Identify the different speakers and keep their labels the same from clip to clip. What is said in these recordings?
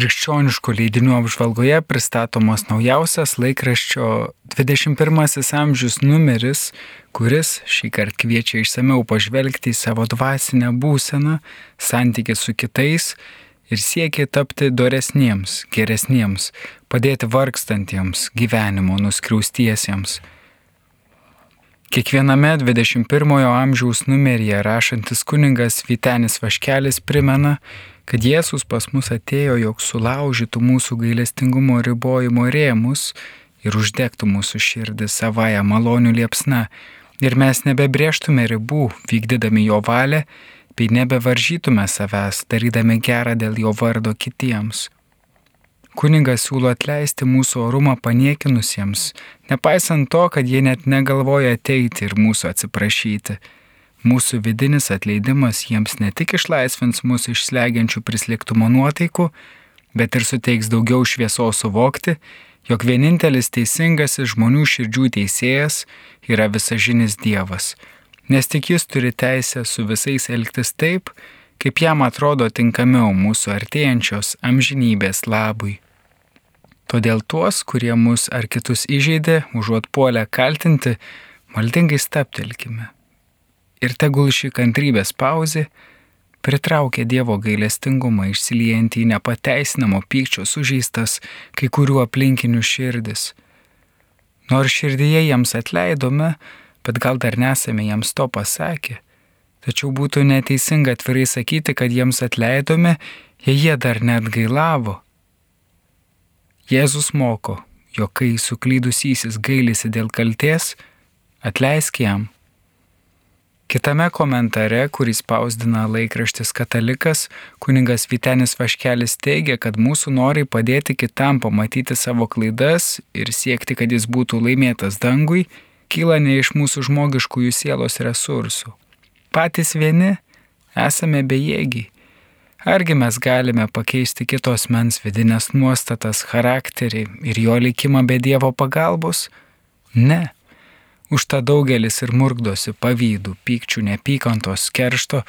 Speaker 1: Krikščioniškų leidinių apžvalgoje pristatomos naujausias laikraščio 21 amžius numeris, kuris šį kartą kviečia išsameu pažvelgti į savo dvasinę būseną, santykį su kitais ir siekia tapti doresniems, geresniems, padėti vargstantiems gyvenimo nuskriaustiesiems. Kiekviename 21 amžiaus numeryje rašantis kuningas Vitenis Vaškelis primena, kad Jėzus pas mus atėjo, jog sulaužytų mūsų gailestingumo ribojimo rėmus ir uždegtų mūsų širdį savoje malonių liepsna, ir mes nebebrieštume ribų, vykdydami jo valią, bei nebevaržytume savęs, darydami gerą dėl jo vardo kitiems. Kuningas siūlo atleisti mūsų orumą paniekinusiems, nepaisant to, kad jie net negalvoja ateiti ir mūsų atsiprašyti. Mūsų vidinis atleidimas jiems ne tik išlaisvins mus iš slegiančių prislėgtumo nuotaikų, bet ir suteiks daugiau šviesos suvokti, jog vienintelis teisingasis žmonių širdžių teisėjas yra visažinis Dievas, nes tik jis turi teisę su visais elgtis taip, kaip jam atrodo tinkamiau mūsų artėjančios amžinybės labui. Todėl tuos, kurie mus ar kitus įžeidė, užuot puolę kaltinti, maldingai staptelkime ir tegul ši kantrybės pauzė pritraukia Dievo gailestingumą išsiliejantį į nepateisinamo pykčio sužeistas kai kurių aplinkinių širdis. Nors širdyje jiems atleidome, bet gal dar nesame jiems to pasakę. Tačiau būtų neteisinga atvirai sakyti, kad jiems atleidome, jei jie dar net gailavo. Jėzus moko, jog kai suklydusysis gailisi dėl kalties, atleisk jam Kitame komentare, kurį spausdina laikraštis Katalikas, kuningas Vitenis Vaškelis teigia, kad mūsų norai padėti kitam pamatyti savo klaidas ir siekti, kad jis būtų laimėtas dangui, kyla ne iš mūsų žmogiškųjų sielos resursų. Patys vieni esame bejėgiai. Argi mes galime pakeisti kitos mens vidinės nuostatas, charakterį ir jo likimą be Dievo pagalbos? Ne. Užta daugelis ir murkdosi pavydų, pykčių, neapykantos, keršto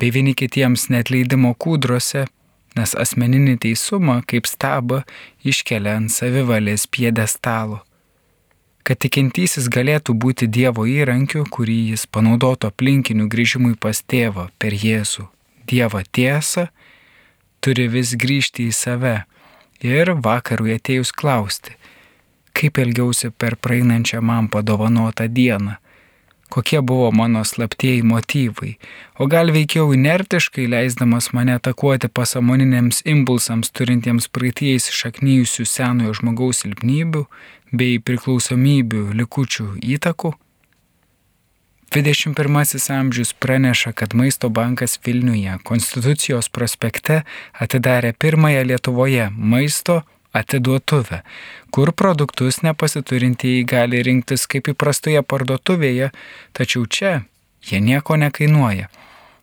Speaker 1: bei vieni kitiems netleidimo kūdrose, nes asmeninį teisumą kaip stabą iškelia ant savivalės piedestalo. Kad tikintysis galėtų būti Dievo įrankiu, kurį jis panaudoto aplinkinių grįžimui pas tėvą per Jėzų, Dievo tiesą, turi vis grįžti į save ir vakarui atėjus klausti, kaip elgiausi per praeinančią man padovanotą dieną, kokie buvo mano slaptieji motyvai, o gal veikiau inertiškai leisdamas mane atakuoti pasamoniniams impulsams turintiems praeities šaknyjusių senojo žmogaus silpnybių bei priklausomybių likučių įtakų. 21 amžius praneša, kad Maisto bankas Vilniuje Konstitucijos prospekte atidarė pirmąją Lietuvoje maisto atiduotuvę, kur produktus nepasiturintieji gali rinktis kaip įprastoje parduotuvėje, tačiau čia jie nieko nekainuoja.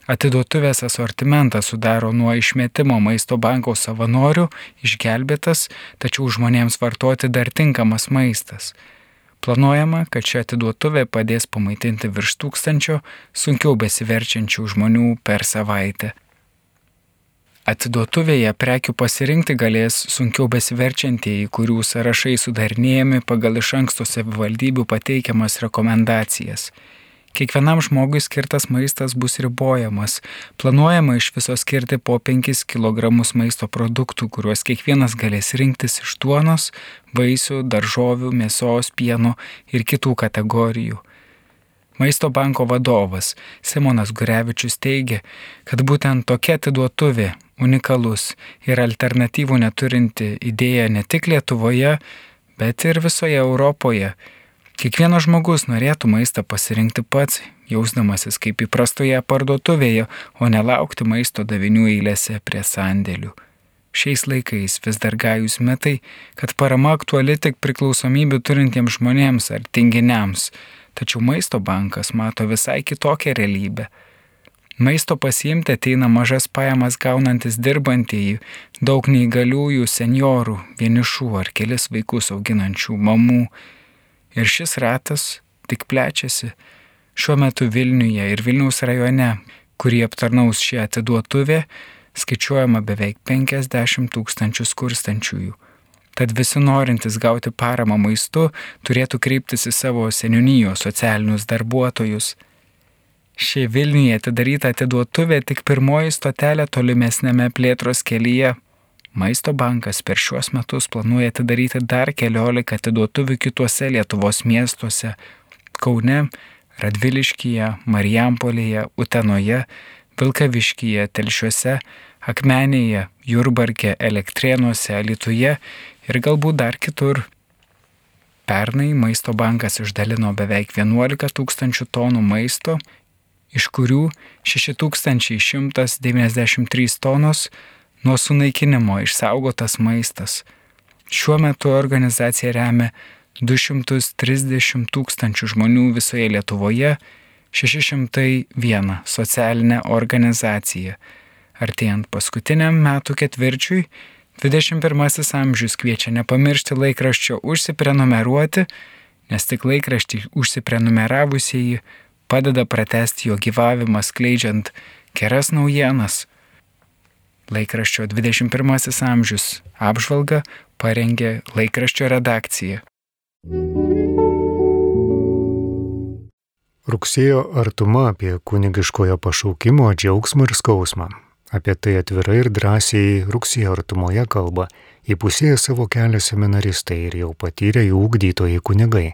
Speaker 1: Atiduotuvės asortimentas sudaro nuo išmetimo maisto banko savanorių išgelbėtas, tačiau žmonėms vartoti dar tinkamas maistas. Planuojama, kad ši atiduotuvė padės pamaitinti virš tūkstančio sunkiau besiverčiančių žmonių per savaitę. Atiduotuvėje prekių pasirinkti galės sunkiau besiverčiantieji, kurių sąrašai sudarnėjami pagal iš anksto savivaldybių pateikiamas rekomendacijas. Kiekvienam žmogui skirtas maistas bus ribojamas. Planuojama iš viso skirti po 5 kg maisto produktų, kuriuos kiekvienas galės rinktis iš duonos, vaisių, daržovių, mėsos, pieno ir kitų kategorijų. Maisto banko vadovas Simonas Gurevičius teigia, kad būtent tokia atiduotuvė unikalus ir alternatyvų neturinti idėja ne tik Lietuvoje, bet ir visoje Europoje. Kiekvienas žmogus norėtų maistą pasirinkti pats, jausdamasis kaip įprastoje parduotuvėje, o nelaukti maisto davinių eilėse prie sandėlių. Šiais laikais vis dar gajus metai, kad parama aktuali tik priklausomybių turintiems žmonėms ar tinginiams Tačiau maisto bankas mato visai kitokią realybę. Maisto pasiimti ateina mažas pajamas gaunantis dirbantieji, daug neįgaliųjų, seniorų, vienišų ar kelis vaikus auginančių mamų. Ir šis ratas tik plečiasi. Šiuo metu Vilniuje ir Vilniaus rajone, kurį aptarnaus šį atiduotuvę, skaičiuojama beveik 50 tūkstančių skurstančiųjų. Tad visi norintys gauti paramą maistu turėtų kreiptis į savo seniūnijos socialinius darbuotojus. Ši Vilniuje atidaryta atiduotuvė tik pirmoji stotelė tolimesnėme plėtros kelyje. Maisto bankas per šiuos metus planuoja atidaryti dar keliolika atiduotuvių kituose Lietuvos miestuose - Kaune, Radviliškyje, Marijampolėje, Utenoje, Vilkaviškyje, Telšiuose, Akmenėje, Jurbarke, Elektrėnuose, Alituje ir galbūt dar kitur. Pernai Maisto bankas išdalino beveik 11 tūkstančių tonų maisto, iš kurių 6193 tonos nuo sunaikinimo išsaugotas maistas. Šiuo metu organizacija remia 230 tūkstančių žmonių visoje Lietuvoje, 601 socialinė organizacija. Artėjant paskutiniam metų ketvirčiui, 21 amžius kviečia nepamiršti laikraščio užsiprenumeruoti, nes tik laikraštį užsiprenumeravusieji padeda pratesti jo gyvavimą skleidžiant geras naujienas. Laikraščio 21 amžius apžvalga parengė laikraščio redakcija.
Speaker 2: Rugsėjo artuma apie kunigiškojo pašaukimo džiaugsmą ir skausmą. Apie tai atvirai ir drąsiai rugsėjo artumoje kalba įpusėję savo kelią seminaristai ir jau patyrę jų ugdytojai kunigai.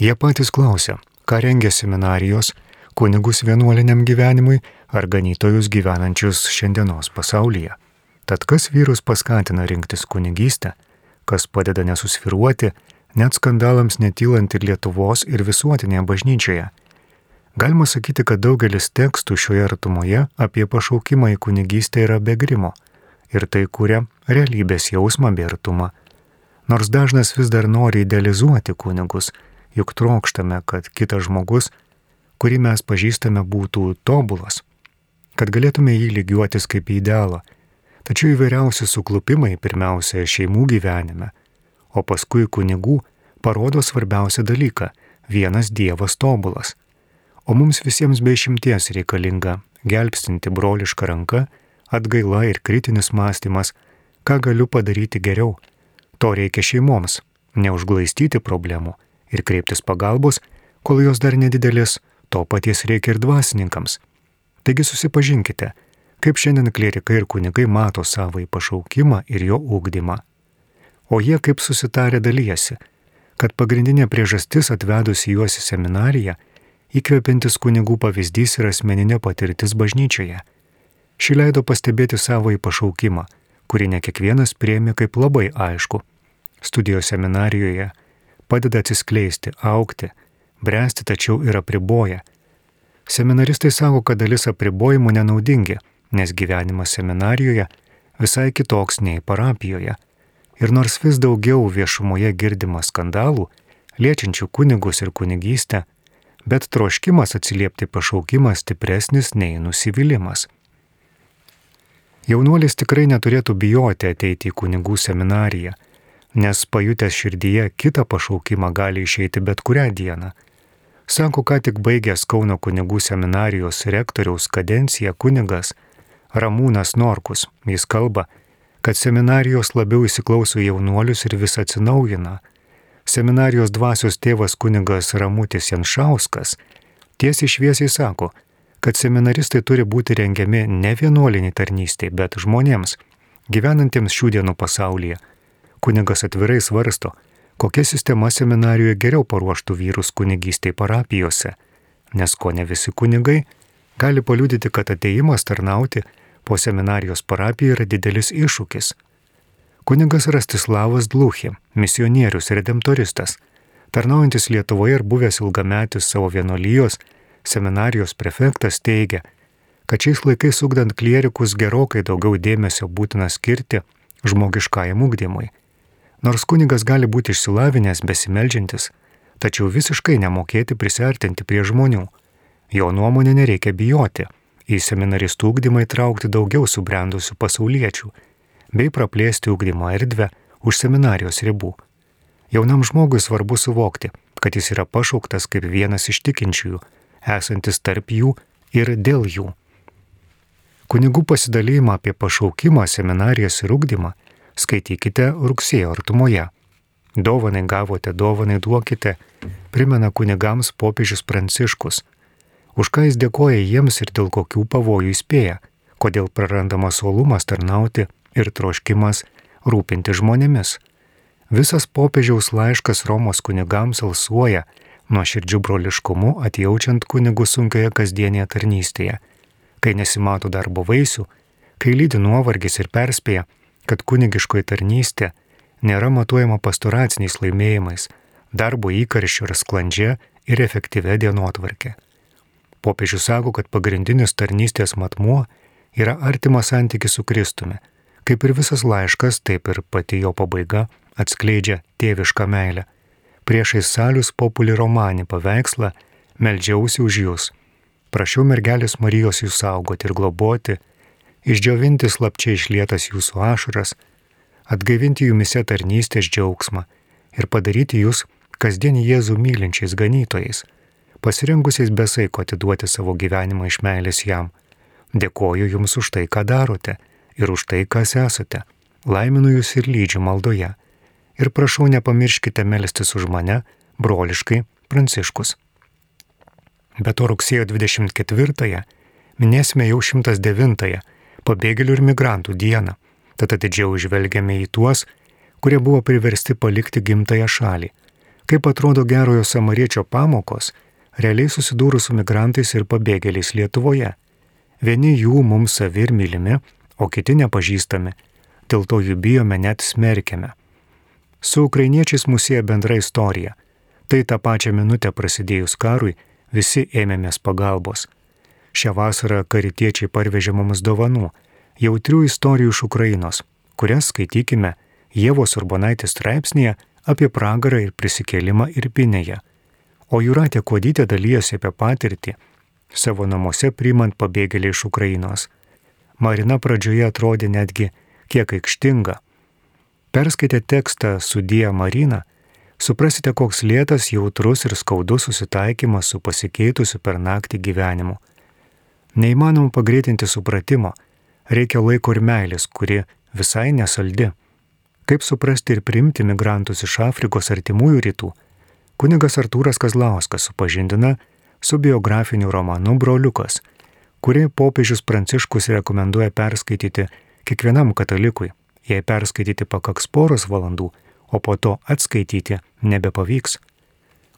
Speaker 2: Jie patys klausia, ką rengia seminarijos, kunigus vienuoliniam gyvenimui ar ganytojus gyvenančius šiandienos pasaulyje. Tad kas vyrus paskatina rinktis kunigystę, kas padeda nesusviruoti, net skandalams netylant ir Lietuvos ir visuotinėje bažnyčioje. Galima sakyti, kad daugelis tekstų šioje artumoje apie pašaukimą į kunigystę yra begrimo ir tai kuria realybės jausmą bei artumą. Nors dažnas vis dar nori idealizuoti kunigus, juk trokštame, kad kitas žmogus, kurį mes pažįstame, būtų tobulas, kad galėtume jį lygiuotis kaip į idealą. Tačiau įvairiausi suklupimai pirmiausia šeimų gyvenime – o paskui kunigų parodo svarbiausią dalyką - vienas Dievas tobulas. O mums visiems be išimties reikalinga gelbstinti brolišką ranką, atgaila ir kritinis mąstymas, ką galiu padaryti geriau. To reikia šeimoms - neužglaistyti problemų ir kreiptis pagalbos, kol jos dar nedidelis, to paties reikia ir dvasininkams. Taigi susipažinkite, kaip šiandien klerikai ir kunigai mato savo pašaukimą ir jo ūkdymą o jie kaip susitarę dalyjasi, kad pagrindinė priežastis atvedusi juos į seminariją įkvepiantis kunigų pavyzdys ir asmeninė patirtis bažnyčioje. Ši leido pastebėti savo įpašaukimą, kurį ne kiekvienas priemi kaip labai aišku. Studijos seminarijoje padeda atsiskleisti, aukti, bręsti tačiau ir apriboja. Seminaristai sako, kad dalis apribojimų nenaudingi, nes gyvenimas seminarijoje visai kitoks nei parapijoje Ir nors vis daugiau viešumoje girdima skandalų, liečiančių kunigus ir kunigystę, bet troškimas atsiliepti pašaukimas stipresnis nei nusivylimas. Jaunuolis tikrai neturėtų bijoti ateiti į kunigų seminariją, nes pajutęs širdyje kitą pašaukimą gali išeiti bet kurią dieną. Sako, ką tik baigęs Kauno kunigų seminarijos rektoriaus kadenciją kunigas Ramūnas Norkus. Jis kalba, kad seminarijos labiau įsiklauso jaunuolius ir vis atsinaujina. Seminarijos dvasios tėvas kunigas Ramutis Janšauskas tiesiai šviesiai sako, kad seminaristai turi būti rengiami ne vienuoliniai tarnystėj, bet žmonėms, gyvenantiems šių dienų pasaulyje. Kunigas atvirai svarsto, kokia sistema seminarijoje geriau paruoštų vyrus kunigystėj parapijose, nes ko ne visi kunigai gali paliudyti, kad ateimas tarnauti po seminarijos parapiją yra didelis iššūkis. Kuningas Rastislavas Dluchė, misionierius ir redemptoristas, tarnaujantis Lietuvoje ir buvęs ilgametis savo vienolyjos seminarijos prefektas teigia, kad šiais laikais ugdant klierikus gerokai daugiau dėmesio būtina skirti žmogiškajam ugdymui. Nors kunigas gali būti išsilavinęs besimeldžiantis, tačiau visiškai nemokėti prisartinti prie žmonių. Jo nuomonė nereikia bijoti į seminaristų ugdymą įtraukti daugiau subrendusių pasauliečių, bei praplėsti ugdymo erdvę už seminarijos ribų. Jaunam žmogui svarbu suvokti, kad jis yra pašauktas kaip vienas iš tikinčiųjų, esantis tarp jų ir dėl jų. Kunigų pasidalymą apie pašaukimą, seminarijas ir ugdymą skaitykite rugsėjo artumoje. Dovanai gavote, dovanai duokite, primena kunigams popiežius Pranciškus. Už ką jis dėkoja jiems ir dėl kokių pavojų įspėja, kodėl prarandamas uolumas tarnauti ir troškimas rūpinti žmonėmis. Visas popiežiaus laiškas Romos kunigams alsuoja nuo širdžių broliškumu atjaučiant kunigų sunkioje kasdienėje tarnystėje, kai nesimato darbo vaisių, kai lydi nuovargis ir perspėja, kad kunigiškoji tarnystė nėra matuojama pastoraciniais laimėjimais, darbo įkarščiu ar sklandžia ir efektyvia dienotvarkė. Popiežius sako, kad pagrindinis tarnystės matmuo yra artimas santykis su Kristumi. Kaip ir visas laiškas, taip ir pati jo pabaiga atskleidžia tėvišką meilę. Priešais salius populi romanį paveikslą Meldžiausi už jūs. Prašiau mergelės Marijos jūs saugoti ir globoti, išdžiovinti slapčiai išlietas jūsų ašaras, atgaivinti jumise tarnystės džiaugsmą ir padaryti jūs kasdien Jėzų mylinčiais ganytojais, pasirengusiais besaiko atiduoti savo gyvenimą iš meilės jam. Dėkoju jums už tai, ką darote ir už tai, kas esate. Laiminu jūs ir lydžiu maldoje. Ir prašau nepamirškite melstis už mane, broliškai, pranciškus. Be to rugsėjo 24-ąją minėsime jau 109-ąją pabėgėlių ir migrantų dieną, tad atidžiau žvelgiame į tuos, kurie buvo priversti palikti gimtają šalį. Kaip atrodo gerojo samariečio pamokos, realiai susidūrus su migrantais ir pabėgėliais Lietuvoje. Vieni jų mums savi ir mylimi, o kiti nepažįstami, dėl to jų bijome net smerkiame. Su ukrainiečiais musėja bendra istorija. Tai tą pačią minutę prasidėjus karui visi ėmėmės pagalbos. Šią vasarą karitiečiai parvežė mums dovanų, jautrių istorijų iš Ukrainos, kurias skaitykime Jėvos Urbonaitės straipsnėje apie pragarą ir prisikėlimą Irpinėje. O Juratė Kodytė dalyjosi apie patirtį savo namuose priimant pabėgėlį iš Ukrainos. Marina pradžioje atrodė netgi kiek aikštinga. Perskaitę tekstą Sudie Marina, suprasite, koks lėtas, jautrus ir skaudus susitaikymas su pasikeitusiu per naktį gyvenimu. Neįmanoma pagreitinti supratimo, reikia laiko ir meilės, kuri visai nesaldi. Kaip suprasti ir priimti migrantus iš Afrikos artimųjų rytų, kunigas Artūras Kazlauskas supažindina su biografiniu romanu Broliukas, kurį popiežius Pranciškus rekomenduoja perskaityti kiekvienam katalikui. Jei perskaityti pakaks poros valandų, o po to atskaityti nebepavyks.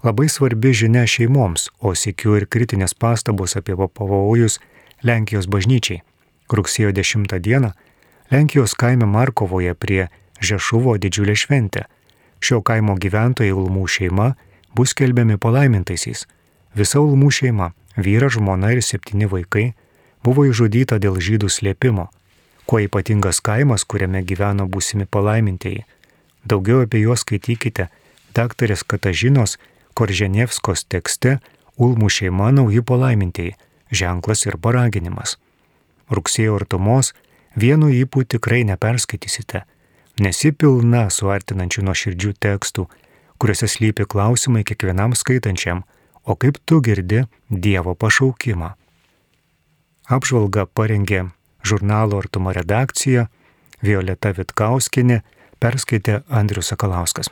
Speaker 2: Labai svarbi žinia šeimoms, o sėkiu ir kritinės pastabos apie pavojus Lenkijos bažnyčiai. Rugsėjo 10 dieną Lenkijos kaime Markovoje prie Žešuvo didžiulė šventė. Šio kaimo gyventojai Ulmų šeima bus kelbiami palaimintaisiais. Visa Ulmų šeima - vyras, žmona ir septyni vaikai - buvo išžudyta dėl žydų slėpimo. Kuo ypatingas kaimas, kuriame gyveno būsimi palaimintieji. Daugiau apie juos skaitykite daktarės Katažinos Korženevskos tekste Ulmų šeima nauji palaimintieji - ženklas ir paraginimas. Rugsėjo artumos vienu įpū tikrai neperskaitysite, nesi pilna suartinančių nuo širdžių tekstų, kuriuose slypi klausimai kiekvienam skaitančiam, o kaip tu girdi Dievo pašaukimą. Apžvalga parengė žurnalo artumo redakcija Violeta Vitkauskinė, perskaitė Andrius Sakalauskas.